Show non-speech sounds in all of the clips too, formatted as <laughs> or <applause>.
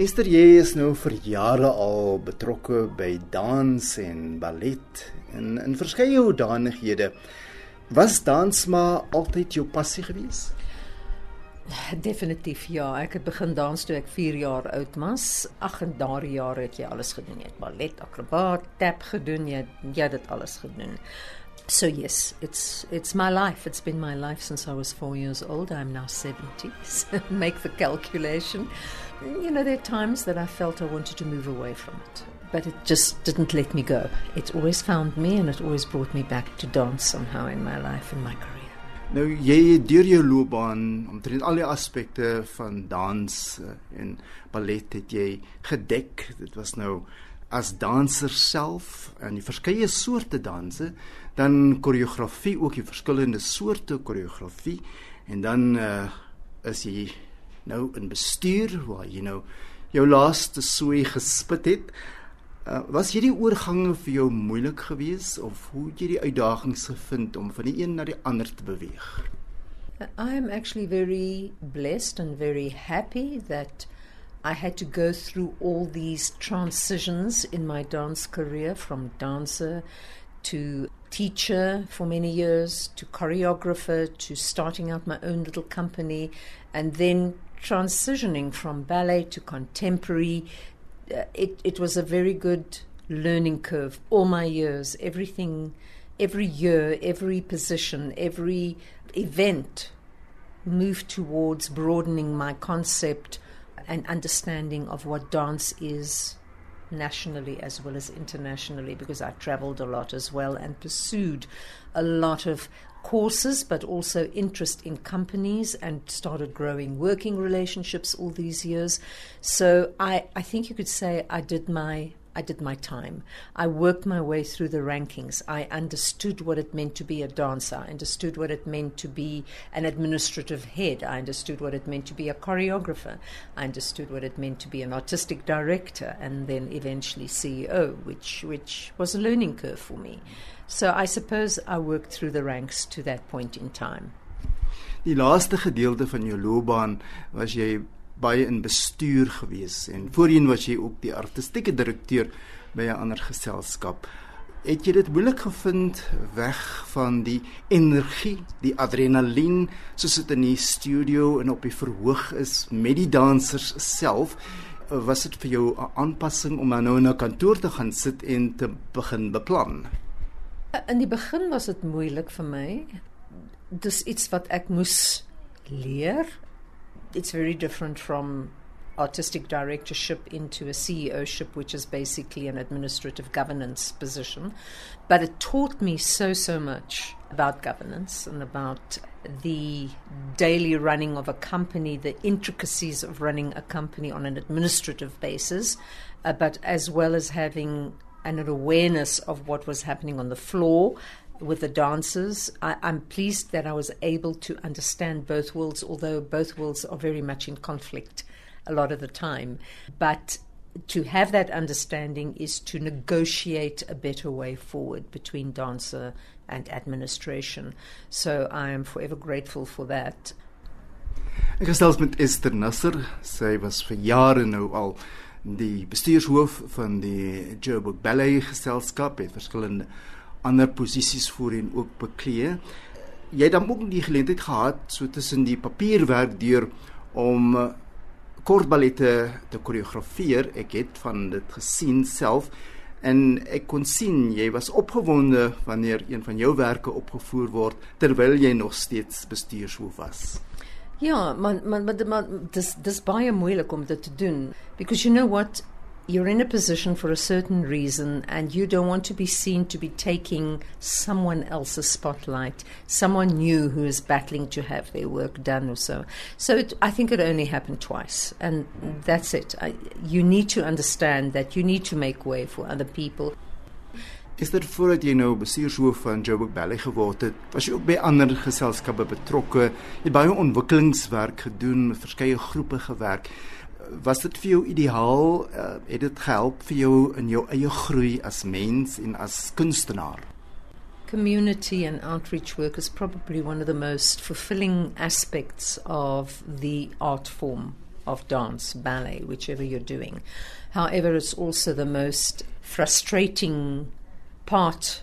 Esther, jy is nou vir jare al betrokke by dans en ballet en in verskeie hoedanighede. Was dans maar altyd jou passie gewees? Definitief ja, ek het begin dans toe ek 4 jaar oud was. Ag en daardie jare het jy alles gedoen. Jy het ballet, akrobaat, tap gedoen, jy jy het dit alles gedoen. So yes, it's it's my life. It's been my life since I was 4 years old. I'm now 70. <laughs> So make the calculation. You know there are times that I felt I wanted to move away from it, but it just didn't let me go. It always found me and it always brought me back to dance somehow in my life and my career. Nou jy het deur jou loopbaan omtrent al die aspekte van dans eh, en ballet het jy gedek. Dit was nou as danser self en die verskeie soorte danse, dan koreografie ook die verskillende soorte koreografie en dan uh, is jy nou in bestuur waar jy nou jou laaste sooi gespit het. Uh, was hierdie oorgange vir jou moeilik geweest of hoe het jy die uitdagings gevind om van die een na die ander te beweeg? I am actually very blessed and very happy that I had to go through all these transitions in my dance career from dancer to teacher for many years to choreographer to starting out my own little company and then transitioning from ballet to contemporary uh, it, it was a very good learning curve all my years. Everything, every year, every position, every event moved towards broadening my concept and understanding of what dance is nationally as well as internationally because I traveled a lot as well and pursued a lot of courses, but also interest in companies and started growing working relationships all these years. So I, I think you could say I did my I did my time. I worked my way through the rankings. I understood what it meant to be a dancer. I understood what it meant to be an administrative head. I understood what it meant to be a choreographer. I understood what it meant to be an artistic director and then eventually CEO, which, which was a learning curve for me. So I suppose I worked through the ranks to that point in time. Die laaste gedeelte van jou loopbaan was jy baie in bestuur gewees en voorheen was jy ook die artistieke direkteur by 'n ander geselskap. Het jy dit moeilik gevind weg van die energie, die adrenalien soos dit in die studio en op die verhoog is met die dansers self? Was dit vir jou 'n aanpassing om nou in 'n kantoor te gaan sit en te begin beplan? In die begin was dit moeilik vir my. Dis iets wat ek moes leer. It's very different from artistic directorship into a CEOship, which is basically an administrative governance position. But it taught me so, so much about governance and about the daily running of a company, the intricacies of running a company on an administrative basis, uh, but as well as having an awareness of what was happening on the floor with the dancers. I, am pleased that I was able to understand both worlds, although both worlds are very much in conflict a lot of the time. But to have that understanding is to negotiate a better way forward between dancer and administration. So I am forever grateful for that. Gesels met Esther Nasser. Sy was vir jare nou al die bestuurshoof van die Joburg Ballet Geselskap het verskillende ander posisies voorheen ook beklee. Jy het dan ook die geleentheid gehad so tussen die papierwerk deur om eh, kortballette te koreografeer. Ek het van dit gesien self en ek kon sien jy was opgewonde wanneer een van jou werke opgevoer word terwyl jy nog steeds bestuurshoof was. Ja, maar maar, maar dis dis baie moeilik om dit te doen because you know what you're in a position for a certain reason and you don't want to be seen to be taking someone else's spotlight, someone new who is battling to have their work done or so. So it, I think it only happened twice, and that's it. I, you need to understand that you need to make way for other people. Is dit voordat jy nou bestuurshoof van Joburg Ballet geword het, was jy ook by ander geselskappe betrokke? Jy baie ontwikkelingswerk gedoen, met verskeie groepe gewerk. Was dit vir jou ideaal? Uh, het dit gehelp vir jou in jou eie groei as mens en as kunstenaar? Community and outreach work is probably one of the most fulfilling aspects of the art form of dance, ballet, whichever you're doing. However, it's also the most frustrating part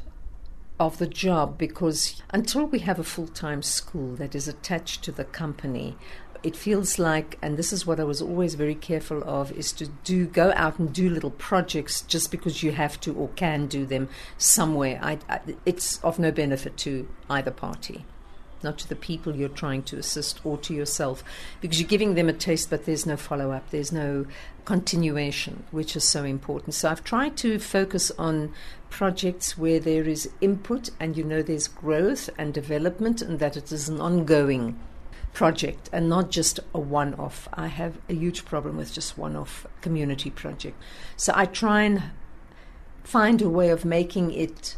of the job because until we have a full time school that is attached to the company, it feels like, and this is what I was always very careful of, is to do go out and do little projects just because you have to or can do them somewhere. I, I, it's of no benefit to either party not to the people you're trying to assist or to yourself, because you're giving them a taste, but there's no follow up, there's no continuation, which is so important. So I've tried to focus on projects where there is input and you know there's growth and development, and that it is an ongoing project and not just a one off. I have a huge problem with just one off community project. So I try and find a way of making it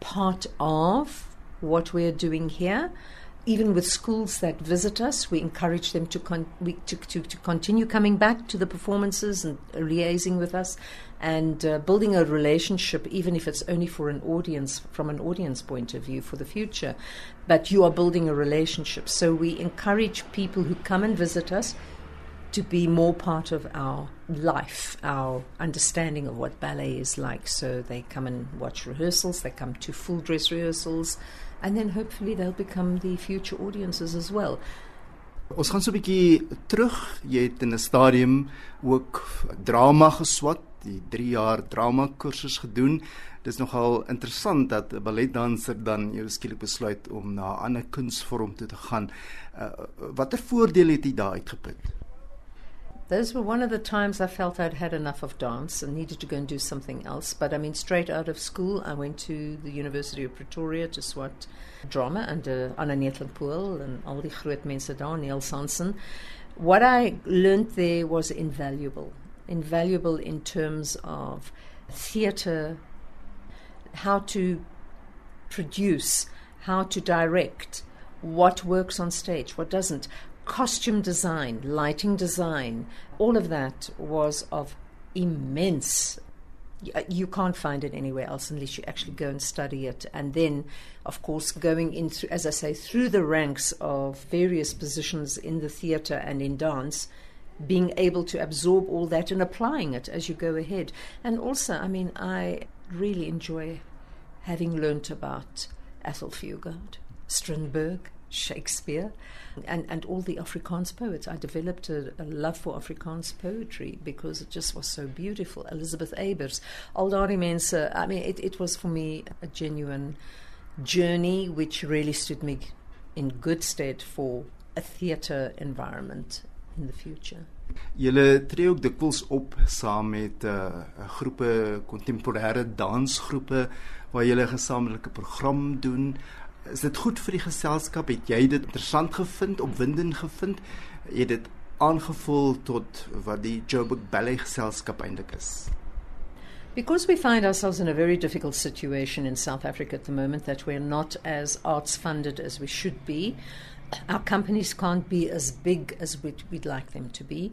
part of what we're doing here. Even with schools that visit us, we encourage them to, con- we, to, to, to, continue coming back to the performances and liaising with us and uh, building a relationship, even if it's only for an audience, from an audience point of view for the future. But you are building a relationship. So we encourage people who come and visit us to be more part of our life, our understanding of what ballet is like. So they come and watch rehearsals, they come to full dress rehearsals, and then hopefully they'll become the future audiences as well. Ons gaan so 'n bietjie terug. Jy het in 'n stadium ook drama geswat, die 3 jaar drama kursus gedoen. Dis nogal interessant dat 'n balletdanser dan ewe skielik besluit om na 'n ander kunsvorm toe te gaan. Uh, Watter voordele het jy daar uitgeput? Those were one of the times I felt I'd had enough of dance and needed to go and do something else. But I mean, straight out of school, I went to the University of Pretoria to swat drama under Anna Neethling-Pohl and all the groot mense daar, Neil Sanson. What I learned there was invaluable. Invaluable in terms of theatre, how to produce, how to direct, what works on stage, what doesn't, costume design, lighting design, all of that was of immense. Uh, you can't find it anywhere else unless you actually go and study it. And then, of course, going in, through, as I say, through the ranks of various positions in the theatre and in dance, being able to absorb all that and applying it as you go ahead. And also, I mean, I really enjoy having learnt about Athol Fugard, Strindberg, Shakespeare, and, and all the Afrikaans poets. I developed a, a, love for Afrikaans poetry because it just was so beautiful. Elisabeth Eybers, Aldari Mensa. I mean, it, it was for me a genuine journey which really stood me in good stead for a theatre environment in the future. Julle tree ook dikwels op saam met uh, groepe kontemporêre dansgroepe waar julle 'n gesamentlike program doen. Is dit goed vir die geselskap? Het jy dit interessant gevind, opwindend gevind? Het dit aangevoel tot wat die Joburg Ballet geselskap eintlik is? Because we find ourselves in a very difficult situation in South Africa at the moment that we're not as arts funded as we should be. Our companies can't be as big as we'd, we'd like them to be.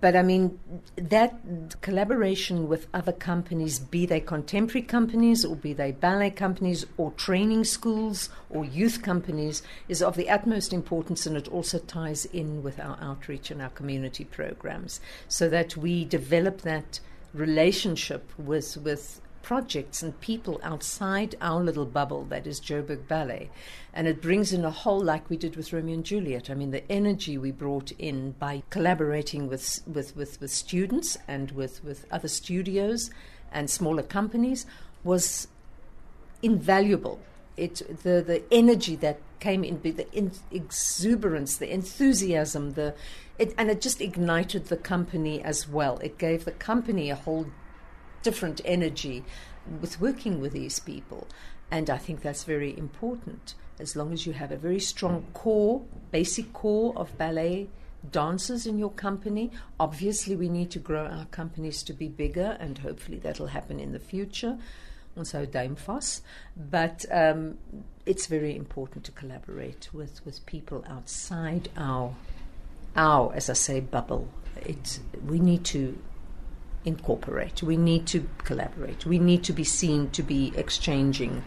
But I mean, that collaboration with other companies, be they contemporary companies or be they ballet companies or training schools or youth companies, is of the utmost importance and it also ties in with our outreach and our community programs so that we develop that relationship with, with projects and people outside our little bubble that is Joburg Ballet. And it brings in a whole, like we did with Romeo and Juliet. I mean, the energy we brought in by collaborating with, with, with, with students and with, with other studios and smaller companies was invaluable. It, the, the energy that came in, the in, exuberance, the enthusiasm, the, it, and it just ignited the company as well. It gave the company a whole different energy with working with these people. And I think that's very important. As long as you have a very strong core, basic core of ballet dancers in your company, obviously we need to grow our companies to be bigger, and hopefully that'll happen in the future. Also, Daimfos. But um, it's very important to collaborate with, with people outside our, our, as I say, bubble. It, we need to incorporate. We need to collaborate. We need to be seen to be exchanging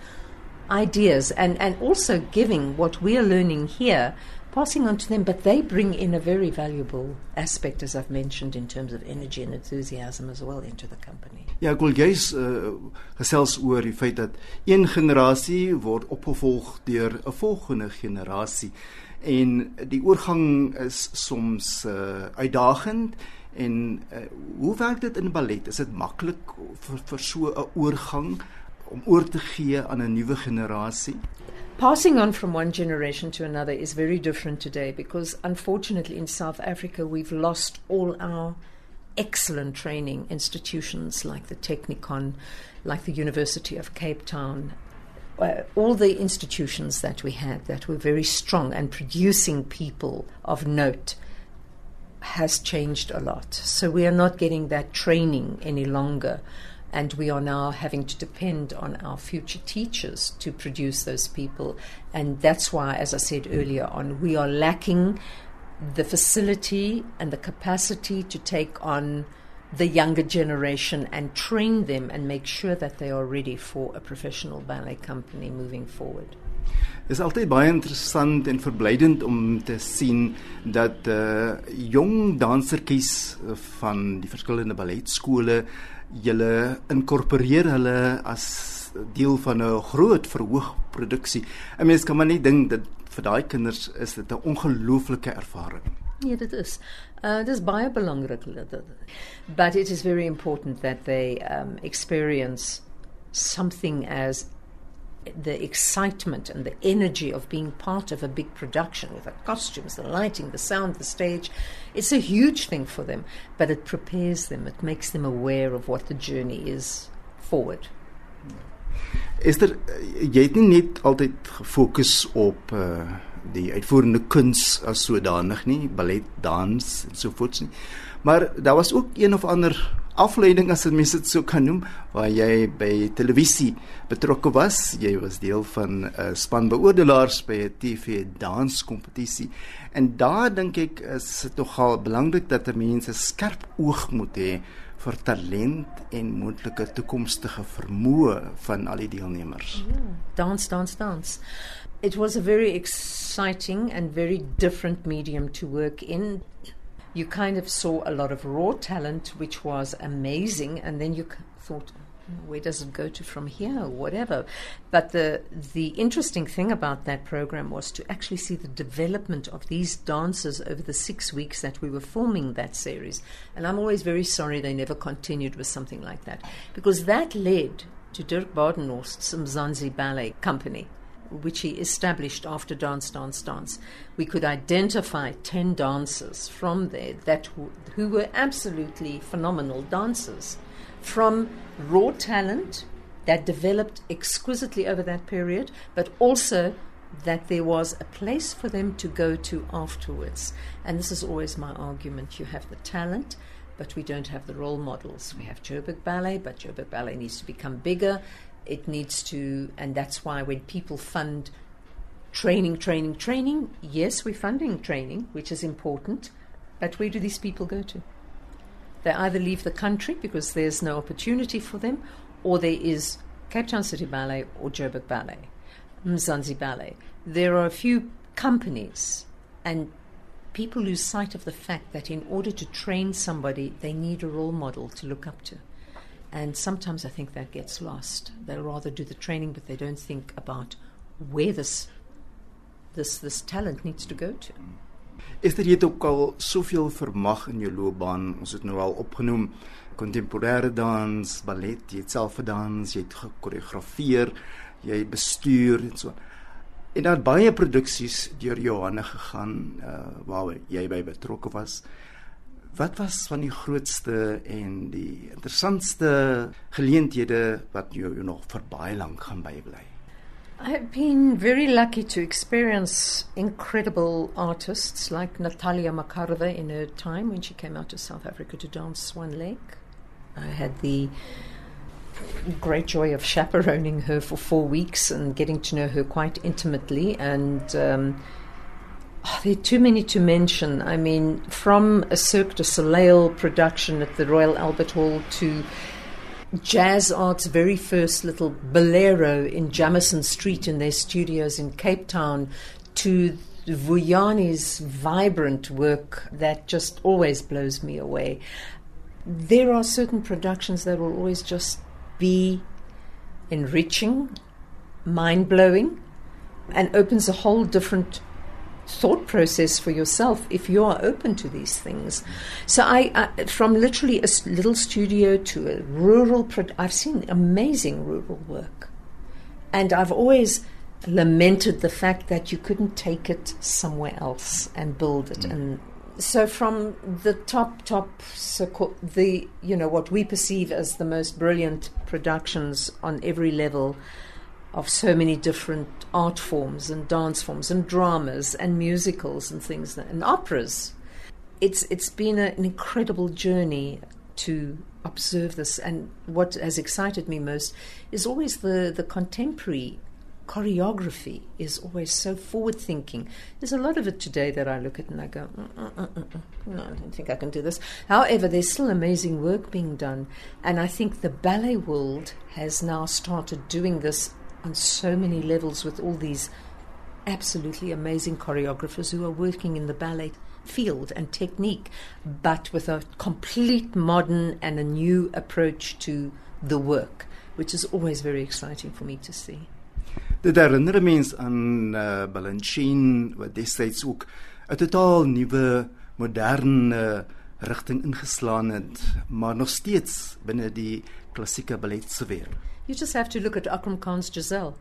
ideas and, and also giving what we are learning here passing on to them, but they bring in a very valuable aspect, as I've mentioned, in terms of energy and enthusiasm as well into the company. Ja, ek wil juis uh, gesels oor die feit dat een generasie word opgevolg deur 'n volgende generasie en die oorgang is soms uh, uitdagend en uh, hoe werk dit in ballet? Is dit maklik vir vir so 'n oorgang om oor te gee aan 'n nuwe generasie? Passing on from one generation to another is very different today because, unfortunately, in South Africa, we've lost all our excellent training institutions like the Technikon, like the University of Cape Town. Uh, all the institutions that we had that were very strong and producing people of note has changed a lot. So we are not getting that training any longer and we are now having to depend on our future teachers to produce those people. And that's why, as I said earlier on, we are lacking the facility and the capacity to take on the younger generation and train them and make sure that they are ready for a professional ballet company moving forward. Dit is altyd baie interessant en verblydend om te sien dat uh jong dansertjies van die verskillende balletskole julle inkorporeer hulle as deel van 'n groot verhoogproduksie. 'n Mens kan maar net dink dat vir daai kinders is dit 'n ongelooflike ervaring. Ja, dit is. Uh dis baie belangrik. But it is very important that they um experience something as the excitement and the energy of being part of a big production with the costumes, the lighting, the sound, the stage. It's a huge thing for them, but it prepares them, it makes them aware of what the journey is forward. Is there jy het nie net altyd gefokus op uh die uitvoerende kuns as sodanig nie, ballet, dans en so voort nie. Maar daar was ook een of ander afleiding as mens dit so kan noem waar jy by televisie betrokke was. Jy was deel van 'n uh, span beoordelaars by 'n TV danskompetisie. En daar dink ek is dit nogal belangrik dat 'n mens 'n skerp oog moet hê vir talent en moontlike toekomstige vermoë van al die deelnemers. Yeah. Dance, dance, dance. It was a very exciting and very different medium to work in you kind of saw a lot of raw talent, which was amazing, and then you thought, hmm, where does it go to from here, or whatever. But the the interesting thing about that program was to actually see the development of these dancers over the six weeks that we were filming that series. And I'm always very sorry they never continued with something like that because that led to Dirk Badenhorst's Mzansi Ballet Company which he established after Dance, Dance, Dance, we could identify 10 dancers from there that w- who were absolutely phenomenal dancers from raw talent that developed exquisitely over that period, but also that there was a place for them to go to afterwards. And this is always my argument. You have the talent, but we don't have the role models. We have Joburg Ballet, but Joburg Ballet needs to become bigger it needs to, and that's why when people fund training, training, training, yes, we're funding training, which is important, but where do these people go to? They either leave the country because there's no opportunity for them, or there is Cape Town City Ballet or Joburg Ballet, Mzansi Ballet. There are a few companies, and people lose sight of the fact that in order to train somebody, they need a role model to look up to. And sometimes I think that gets lost. They'll rather do the training, but they don't think about where this this this talent needs to go to. Is dit ook al soveel vermag in jou loopbaan? Ons het nou al opgenoem kontemporêre dans, ballet, jy het self gedans, jy het gekoreografeer, jy het bestuur en so. En daar baie produksies deur Johanne gegaan uh waar jy by betrokke was. Wat was van die grootste en die interessantste geleenthede wat jou, jou nog vir baie lank gaan bybly? I've been very lucky to experience incredible artists like Natalia Makarova in her time when she came out to South Africa to dance Swan Lake. I had the great joy of chaperoning her for four weeks and getting to know her quite intimately and um, Oh, there are too many to mention. I mean, from a Cirque du Soleil production at the Royal Albert Hall to Jazzart's very first little bolero in Jamison Street in their studios in Cape Town to Vuyani's vibrant work that just always blows me away. There are certain productions that will always just be enriching, mind blowing, and opens a whole different thought process for yourself if you are open to these things. So I, I from literally a little studio to a rural, pro- I've seen amazing rural work, and I've always lamented the fact that you couldn't take it somewhere else and build it mm. and so from the top top so the you know what we perceive as the most brilliant productions on every level of so many different art forms and dance forms and dramas and musicals and things and operas it's it's been a, an incredible journey to observe this and what has excited me most is always the the contemporary choreography is always so forward thinking. There's a lot of it today that I look at and I go, mm, mm, mm, no, I don't think I can do this. However, there's still amazing work being done. And I think the ballet world has now started doing this on so many levels with all these absolutely amazing choreographers who are working in the ballet field and technique, but with a complete modern and a new approach to the work, which is always very exciting for me to see. Dit herinner mens aan uh, Balanchine wat destyds ook 'n totaal nuwe moderne rigting ingeslaan het, maar nog steeds binne die klassieke balletsfeer. You just have to look at Akram Khan's Giselle.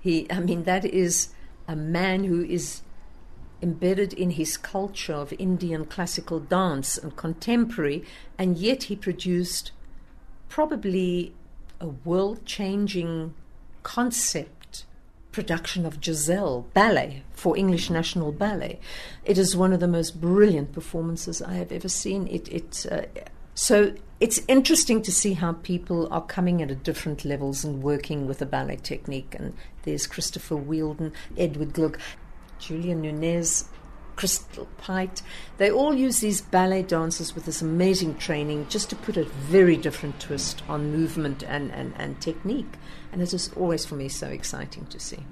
He I mean that is a man who is embedded in his culture of Indian classical dance and contemporary and yet he produced probably a world-changing concept production of Giselle ballet for English National Ballet. It is one of the most brilliant performances I have ever seen. It, it uh, so it's interesting to see how people are coming at a different levels and working with the ballet technique. And there's Christopher Wheeldon, Edward Clug, Juliano Nunes, Crystal Pite. They all use these ballet dancers with this amazing training just to put a very different twist on movement and, and, and technique. And it is always for me so exciting to see.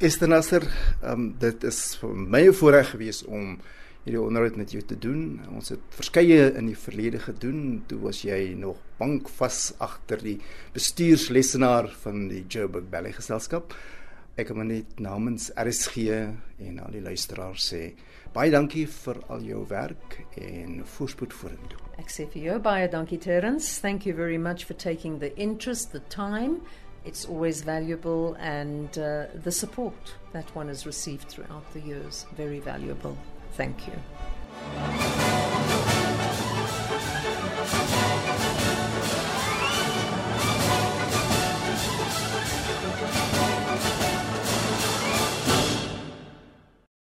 Esther Nasser, um, dit is vir my 'n voorreg gewees om hierdie onderhoud met jou te doen. Ons het verskeie in die verlede gedoen. Toe was jy nog bankvas agter die bestuurslesenaar van die Joburg Ballet Geselskap. Ek wil net namens RSG en al die luisteraars sê baie dankie vir al jou werk en voorspoed vorentoe. Ek sê vir jou baie dankie Terence. Thank you very much for taking the interest, the time. It's always valuable and uh, the support that one has received throughout the years very valuable. Thank you.